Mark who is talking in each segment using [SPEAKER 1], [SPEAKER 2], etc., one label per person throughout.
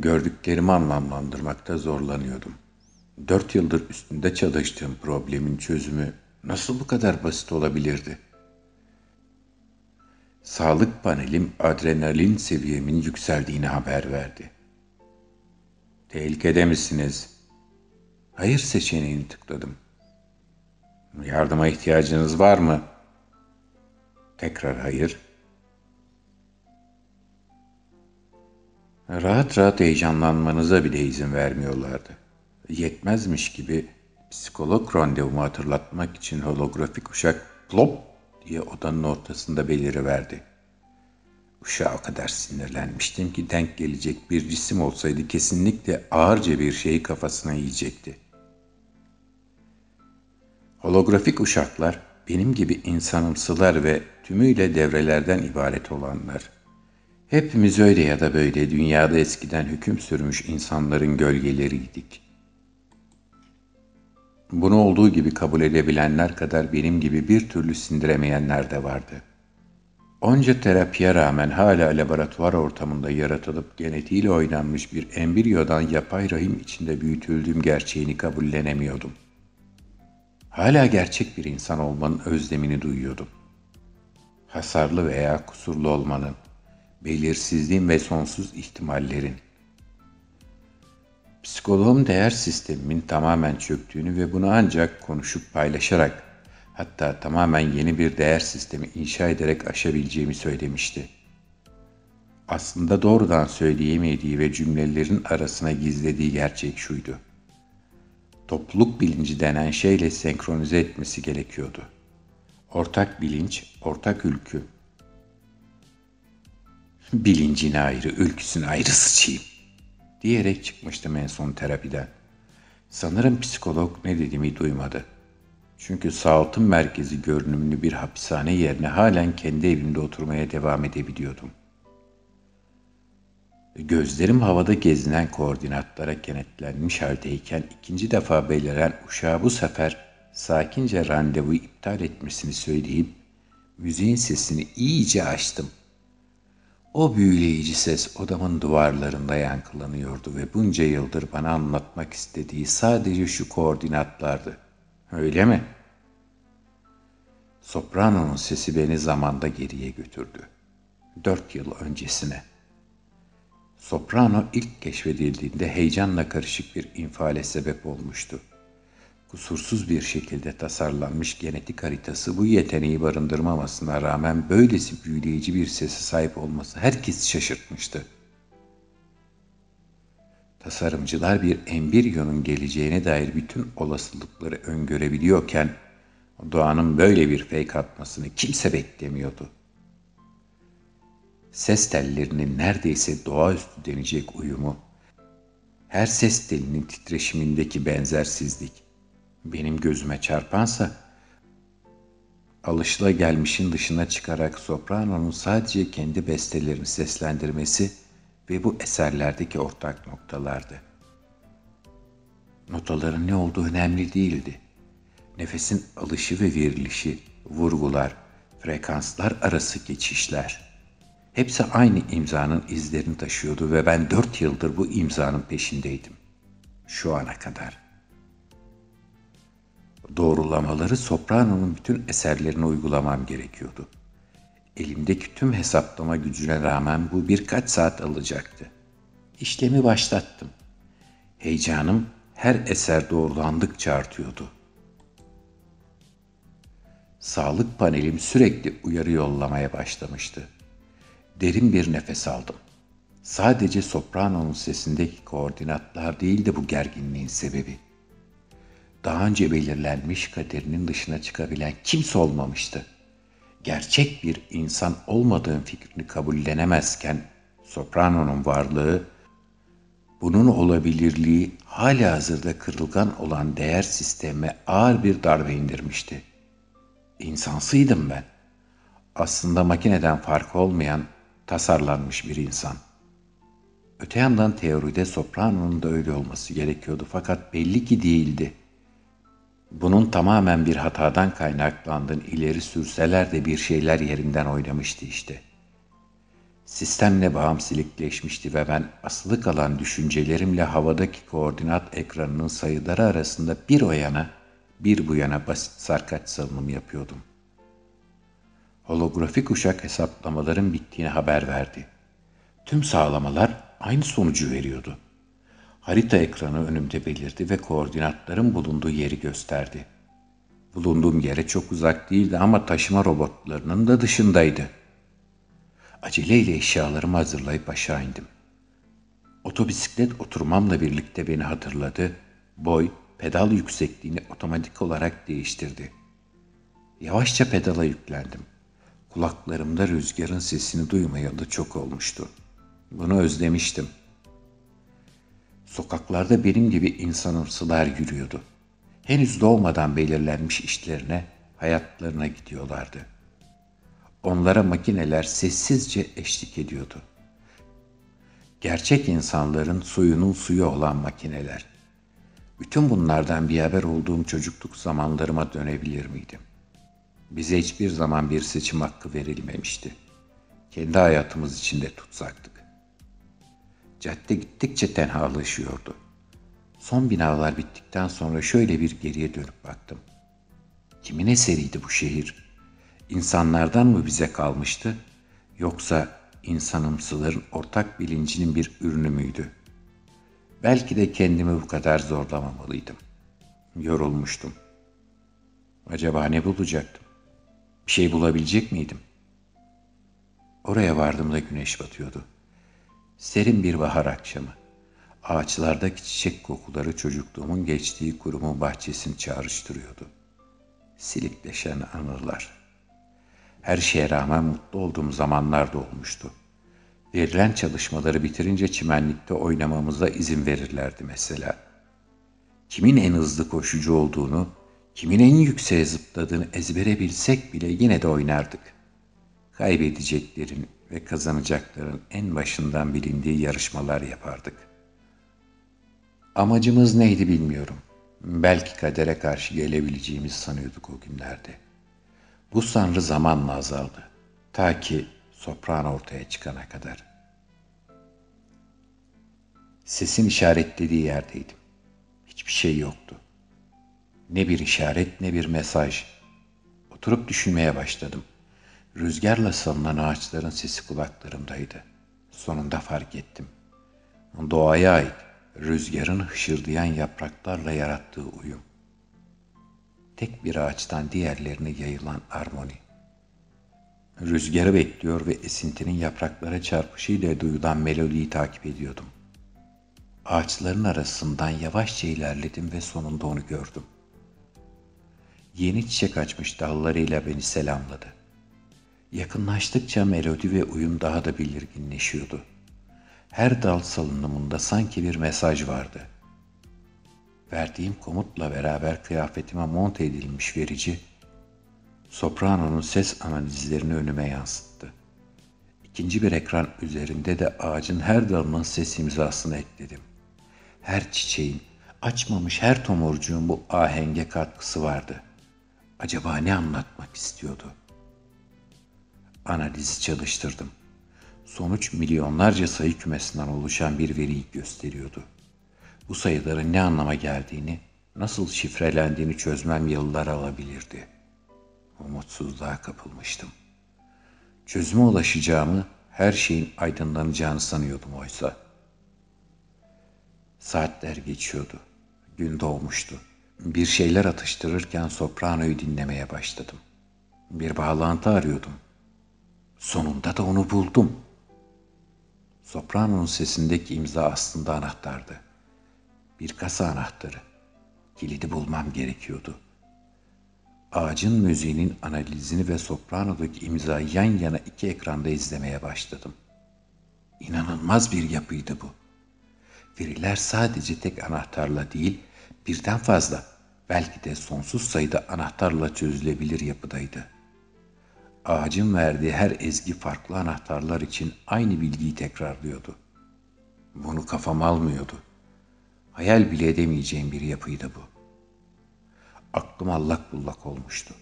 [SPEAKER 1] Gördüklerimi anlamlandırmakta zorlanıyordum. Dört yıldır üstünde çalıştığım problemin çözümü nasıl bu kadar basit olabilirdi? Sağlık panelim adrenalin seviyemin yükseldiğini haber verdi. Tehlikede misiniz? Hayır seçeneğini tıkladım. Yardıma ihtiyacınız var mı? Tekrar hayır. Rahat rahat heyecanlanmanıza bile izin vermiyorlardı. Yetmezmiş gibi psikolog randevumu hatırlatmak için holografik uşak plop diye odanın ortasında beliriverdi. Uşağa o kadar sinirlenmiştim ki denk gelecek bir cisim olsaydı kesinlikle ağırca bir şeyi kafasına yiyecekti. Holografik uşaklar benim gibi insanımsılar ve tümüyle devrelerden ibaret olanlar. Hepimiz öyle ya da böyle dünyada eskiden hüküm sürmüş insanların gölgeleriydik. Bunu olduğu gibi kabul edebilenler kadar benim gibi bir türlü sindiremeyenler de vardı. Onca terapiye rağmen hala laboratuvar ortamında yaratılıp genetiğiyle oynanmış bir embriyodan yapay rahim içinde büyütüldüğüm gerçeğini kabullenemiyordum. Hala gerçek bir insan olmanın özlemini duyuyordum. Hasarlı veya kusurlu olmanın, belirsizliğin ve sonsuz ihtimallerin. Psikoloğum değer sistemimin tamamen çöktüğünü ve bunu ancak konuşup paylaşarak, hatta tamamen yeni bir değer sistemi inşa ederek aşabileceğimi söylemişti. Aslında doğrudan söyleyemediği ve cümlelerin arasına gizlediği gerçek şuydu. Topluluk bilinci denen şeyle senkronize etmesi gerekiyordu. Ortak bilinç, ortak ülkü, Bilincin ayrı, ülküsün ayrı sıçayım. Diyerek çıkmıştım en son terapiden. Sanırım psikolog ne dediğimi duymadı. Çünkü sağaltım merkezi görünümlü bir hapishane yerine halen kendi evimde oturmaya devam edebiliyordum. Gözlerim havada gezinen koordinatlara kenetlenmiş haldeyken ikinci defa beliren uşağı bu sefer sakince randevuyu iptal etmesini söyleyip müziğin sesini iyice açtım.'' O büyüleyici ses odamın duvarlarında yankılanıyordu ve bunca yıldır bana anlatmak istediği sadece şu koordinatlardı. Öyle mi? Soprano'nun sesi beni zamanda geriye götürdü. Dört yıl öncesine. Soprano ilk keşfedildiğinde heyecanla karışık bir infiale sebep olmuştu kusursuz bir şekilde tasarlanmış genetik haritası bu yeteneği barındırmamasına rağmen böylesi büyüleyici bir sese sahip olması herkes şaşırtmıştı. Tasarımcılar bir embriyonun geleceğine dair bütün olasılıkları öngörebiliyorken doğanın böyle bir fake atmasını kimse beklemiyordu. Ses tellerinin neredeyse doğaüstü denecek uyumu, her ses telinin titreşimindeki benzersizlik, benim gözüme çarpansa alışla gelmişin dışına çıkarak soprano'nun sadece kendi bestelerini seslendirmesi ve bu eserlerdeki ortak noktalardı. Notaların ne olduğu önemli değildi. Nefesin alışı ve verilişi, vurgular, frekanslar arası geçişler. Hepsi aynı imzanın izlerini taşıyordu ve ben dört yıldır bu imzanın peşindeydim. Şu ana kadar doğrulamaları Soprano'nun bütün eserlerine uygulamam gerekiyordu. Elimdeki tüm hesaplama gücüne rağmen bu birkaç saat alacaktı. İşlemi başlattım. Heyecanım her eser doğrulandıkça artıyordu. Sağlık panelim sürekli uyarı yollamaya başlamıştı. Derin bir nefes aldım. Sadece soprano'nun sesindeki koordinatlar değil de bu gerginliğin sebebi.'' Daha önce belirlenmiş kaderinin dışına çıkabilen kimse olmamıştı. Gerçek bir insan olmadığın fikrini kabullenemezken Soprano'nun varlığı, bunun olabilirliği hala hazırda kırılgan olan değer sisteme ağır bir darbe indirmişti. İnsansıydım ben. Aslında makineden farkı olmayan, tasarlanmış bir insan. Öte yandan teoride Soprano'nun da öyle olması gerekiyordu fakat belli ki değildi.'' Bunun tamamen bir hatadan kaynaklandığını ileri sürseler de bir şeyler yerinden oynamıştı işte. Sistemle bağım silikleşmişti ve ben asılı kalan düşüncelerimle havadaki koordinat ekranının sayıları arasında bir o yana bir bu yana basit sarkaç salınım yapıyordum. Holografik uşak hesaplamaların bittiğini haber verdi. Tüm sağlamalar aynı sonucu veriyordu. Harita ekranı önümde belirdi ve koordinatların bulunduğu yeri gösterdi. Bulunduğum yere çok uzak değildi ama taşıma robotlarının da dışındaydı. Aceleyle eşyalarımı hazırlayıp aşağı indim. Otobisiklet oturmamla birlikte beni hatırladı. Boy, pedal yüksekliğini otomatik olarak değiştirdi. Yavaşça pedala yüklendim. Kulaklarımda rüzgarın sesini duymayalı çok olmuştu. Bunu özlemiştim. Sokaklarda benim gibi insanımsılar yürüyordu. Henüz doğmadan belirlenmiş işlerine, hayatlarına gidiyorlardı. Onlara makineler sessizce eşlik ediyordu. Gerçek insanların suyunun suyu olan makineler. Bütün bunlardan bir haber olduğum çocukluk zamanlarıma dönebilir miydim? Bize hiçbir zaman bir seçim hakkı verilmemişti. Kendi hayatımız içinde tutsaktık. Cadde gittikçe tenhalaşıyordu. Son binalar bittikten sonra şöyle bir geriye dönüp baktım. Kimin eseriydi bu şehir? İnsanlardan mı bize kalmıştı? Yoksa insanımsıların ortak bilincinin bir ürünü müydü? Belki de kendimi bu kadar zorlamamalıydım. Yorulmuştum. Acaba ne bulacaktım? Bir şey bulabilecek miydim? Oraya vardığımda güneş batıyordu. Serin bir bahar akşamı. Ağaçlardaki çiçek kokuları çocukluğumun geçtiği kurumun bahçesini çağrıştırıyordu. Silikleşen anılar. Her şeye rağmen mutlu olduğum zamanlar da olmuştu. Verilen çalışmaları bitirince çimenlikte oynamamıza izin verirlerdi mesela. Kimin en hızlı koşucu olduğunu, kimin en yükseğe zıpladığını ezbere bilsek bile yine de oynardık. Kaybedeceklerin ve kazanacakların en başından bilindiği yarışmalar yapardık. Amacımız neydi bilmiyorum. Belki kadere karşı gelebileceğimizi sanıyorduk o günlerde. Bu sanrı zamanla azaldı. Ta ki sopran ortaya çıkana kadar. Sesin işaretlediği yerdeydim. Hiçbir şey yoktu. Ne bir işaret ne bir mesaj. Oturup düşünmeye başladım. Rüzgarla salınan ağaçların sesi kulaklarımdaydı. Sonunda fark ettim. Doğaya ait rüzgarın hışırdayan yapraklarla yarattığı uyum. Tek bir ağaçtan diğerlerine yayılan armoni. Rüzgarı bekliyor ve esintinin yapraklara çarpışıyla duyulan melodiyi takip ediyordum. Ağaçların arasından yavaşça ilerledim ve sonunda onu gördüm. Yeni çiçek açmış dallarıyla beni selamladı. Yakınlaştıkça melodi ve uyum daha da belirginleşiyordu. Her dal salınımında sanki bir mesaj vardı. Verdiğim komutla beraber kıyafetime monte edilmiş verici, soprano'nun ses analizlerini önüme yansıttı. İkinci bir ekran üzerinde de ağacın her dalının ses imzasını ekledim. Her çiçeğin, açmamış her tomurcuğun bu ahenge katkısı vardı. Acaba ne anlatmak istiyordu?'' Analizi çalıştırdım. Sonuç milyonlarca sayı kümesinden oluşan bir veriyi gösteriyordu. Bu sayıların ne anlama geldiğini, nasıl şifrelendiğini çözmem yıllar alabilirdi. Umutsuzluğa kapılmıştım. Çözüme ulaşacağımı, her şeyin aydınlanacağını sanıyordum oysa. Saatler geçiyordu. Gün doğmuştu. Bir şeyler atıştırırken sopranoyu dinlemeye başladım. Bir bağlantı arıyordum. Sonunda da onu buldum. Soprano'nun sesindeki imza aslında anahtardı. Bir kasa anahtarı. Kilidi bulmam gerekiyordu. Ağacın müziğinin analizini ve soprano'daki imzayı yan yana iki ekranda izlemeye başladım. İnanılmaz bir yapıydı bu. Veriler sadece tek anahtarla değil, birden fazla, belki de sonsuz sayıda anahtarla çözülebilir yapıdaydı.'' Ağacın verdiği her ezgi farklı anahtarlar için aynı bilgiyi tekrarlıyordu. Bunu kafam almıyordu. Hayal bile edemeyeceğim bir yapıydı bu. Aklım allak bullak olmuştu.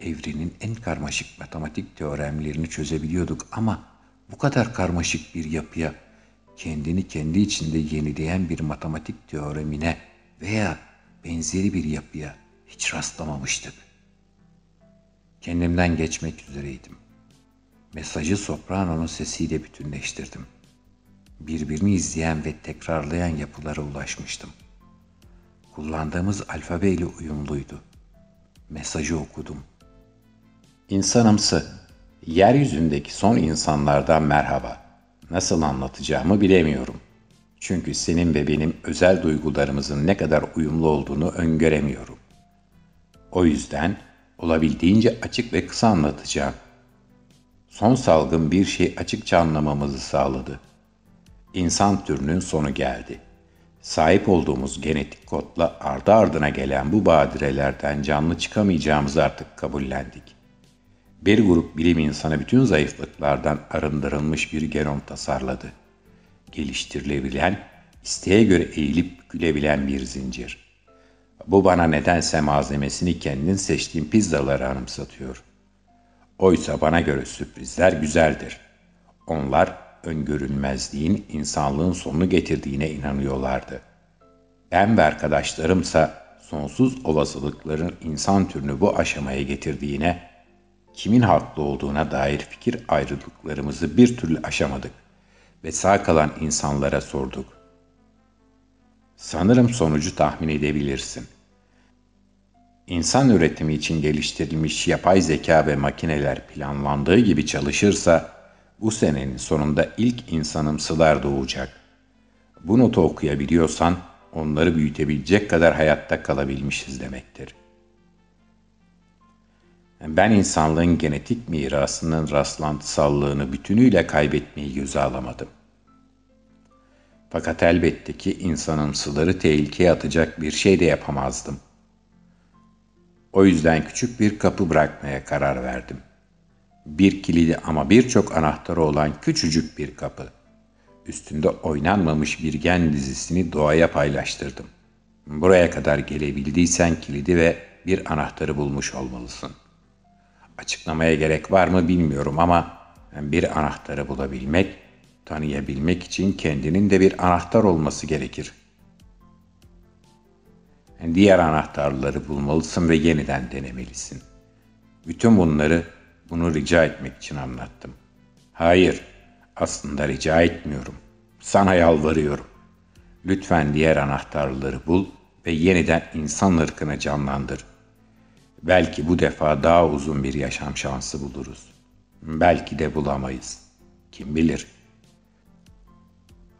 [SPEAKER 1] Evrenin en karmaşık matematik teoremlerini çözebiliyorduk ama bu kadar karmaşık bir yapıya, kendini kendi içinde yenileyen bir matematik teoremine veya benzeri bir yapıya hiç rastlamamıştık. Kendimden geçmek üzereydim. Mesajı sopranonun sesiyle bütünleştirdim. Birbirini izleyen ve tekrarlayan yapılara ulaşmıştım. Kullandığımız alfabeyle uyumluydu. Mesajı okudum. İnsanımsı, yeryüzündeki son insanlardan merhaba. Nasıl anlatacağımı bilemiyorum. Çünkü senin ve benim özel duygularımızın ne kadar uyumlu olduğunu öngöremiyorum. O yüzden olabildiğince açık ve kısa anlatacağım. Son salgın bir şey açıkça anlamamızı sağladı. İnsan türünün sonu geldi. Sahip olduğumuz genetik kodla ardı ardına gelen bu badirelerden canlı çıkamayacağımızı artık kabullendik. Bir grup bilim insanı bütün zayıflıklardan arındırılmış bir genom tasarladı. Geliştirilebilen, isteğe göre eğilip gülebilen bir zincir. Bu bana nedense malzemesini kendin seçtiğin pizzaları anımsatıyor. Oysa bana göre sürprizler güzeldir. Onlar öngörülmezliğin insanlığın sonunu getirdiğine inanıyorlardı. Ben ve arkadaşlarımsa sonsuz olasılıkların insan türünü bu aşamaya getirdiğine, kimin haklı olduğuna dair fikir ayrılıklarımızı bir türlü aşamadık ve sağ kalan insanlara sorduk. Sanırım sonucu tahmin edebilirsin. İnsan üretimi için geliştirilmiş yapay zeka ve makineler planlandığı gibi çalışırsa bu senenin sonunda ilk insanımsılar doğacak. Bu notu okuyabiliyorsan onları büyütebilecek kadar hayatta kalabilmişiz demektir. Ben insanlığın genetik mirasının rastlantısallığını bütünüyle kaybetmeyi göze alamadım. Fakat elbette ki insanımsıları tehlikeye atacak bir şey de yapamazdım. O yüzden küçük bir kapı bırakmaya karar verdim. Bir kilidi ama birçok anahtarı olan küçücük bir kapı. Üstünde oynanmamış bir gen dizisini doğaya paylaştırdım. Buraya kadar gelebildiysen kilidi ve bir anahtarı bulmuş olmalısın. Açıklamaya gerek var mı bilmiyorum ama bir anahtarı bulabilmek, tanıyabilmek için kendinin de bir anahtar olması gerekir. Diğer anahtarları bulmalısın ve yeniden denemelisin. Bütün bunları bunu rica etmek için anlattım. Hayır, aslında rica etmiyorum. Sana yalvarıyorum. Lütfen diğer anahtarları bul ve yeniden insan ırkını canlandır. Belki bu defa daha uzun bir yaşam şansı buluruz. Belki de bulamayız. Kim bilir?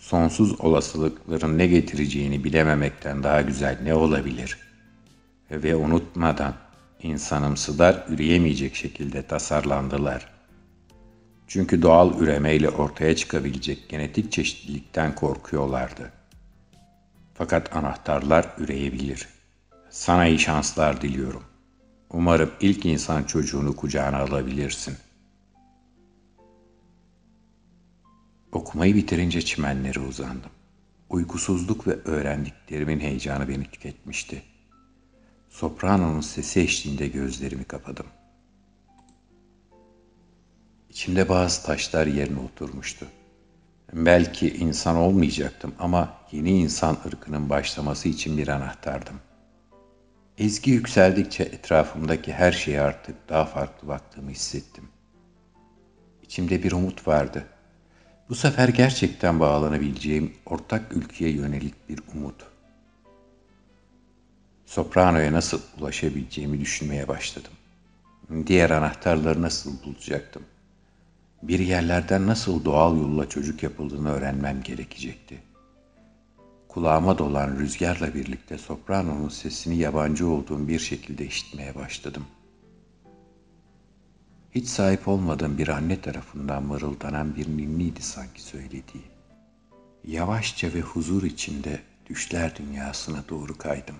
[SPEAKER 1] Sonsuz olasılıkların ne getireceğini bilememekten daha güzel ne olabilir? Ve unutmadan insanımsılar üreyemeyecek şekilde tasarlandılar. Çünkü doğal üremeyle ortaya çıkabilecek genetik çeşitlilikten korkuyorlardı. Fakat anahtarlar üreyebilir. Sana iyi şanslar diliyorum. Umarım ilk insan çocuğunu kucağına alabilirsin. Okumayı bitirince çimenlere uzandım. Uykusuzluk ve öğrendiklerimin heyecanı beni tüketmişti. Soprano'nun sesi eşliğinde gözlerimi kapadım. İçimde bazı taşlar yerine oturmuştu. Belki insan olmayacaktım ama yeni insan ırkının başlaması için bir anahtardım. Ezgi yükseldikçe etrafımdaki her şeye artık daha farklı baktığımı hissettim. İçimde bir umut vardı. Bu sefer gerçekten bağlanabileceğim ortak ülkeye yönelik bir umut. Soprano'ya nasıl ulaşabileceğimi düşünmeye başladım. Diğer anahtarları nasıl bulacaktım? Bir yerlerden nasıl doğal yolla çocuk yapıldığını öğrenmem gerekecekti. Kulağıma dolan rüzgarla birlikte soprano'nun sesini yabancı olduğum bir şekilde işitmeye başladım. Hiç sahip olmadığım bir anne tarafından mırıldanan bir ninniydi sanki söylediği. Yavaşça ve huzur içinde düşler dünyasına doğru kaydım.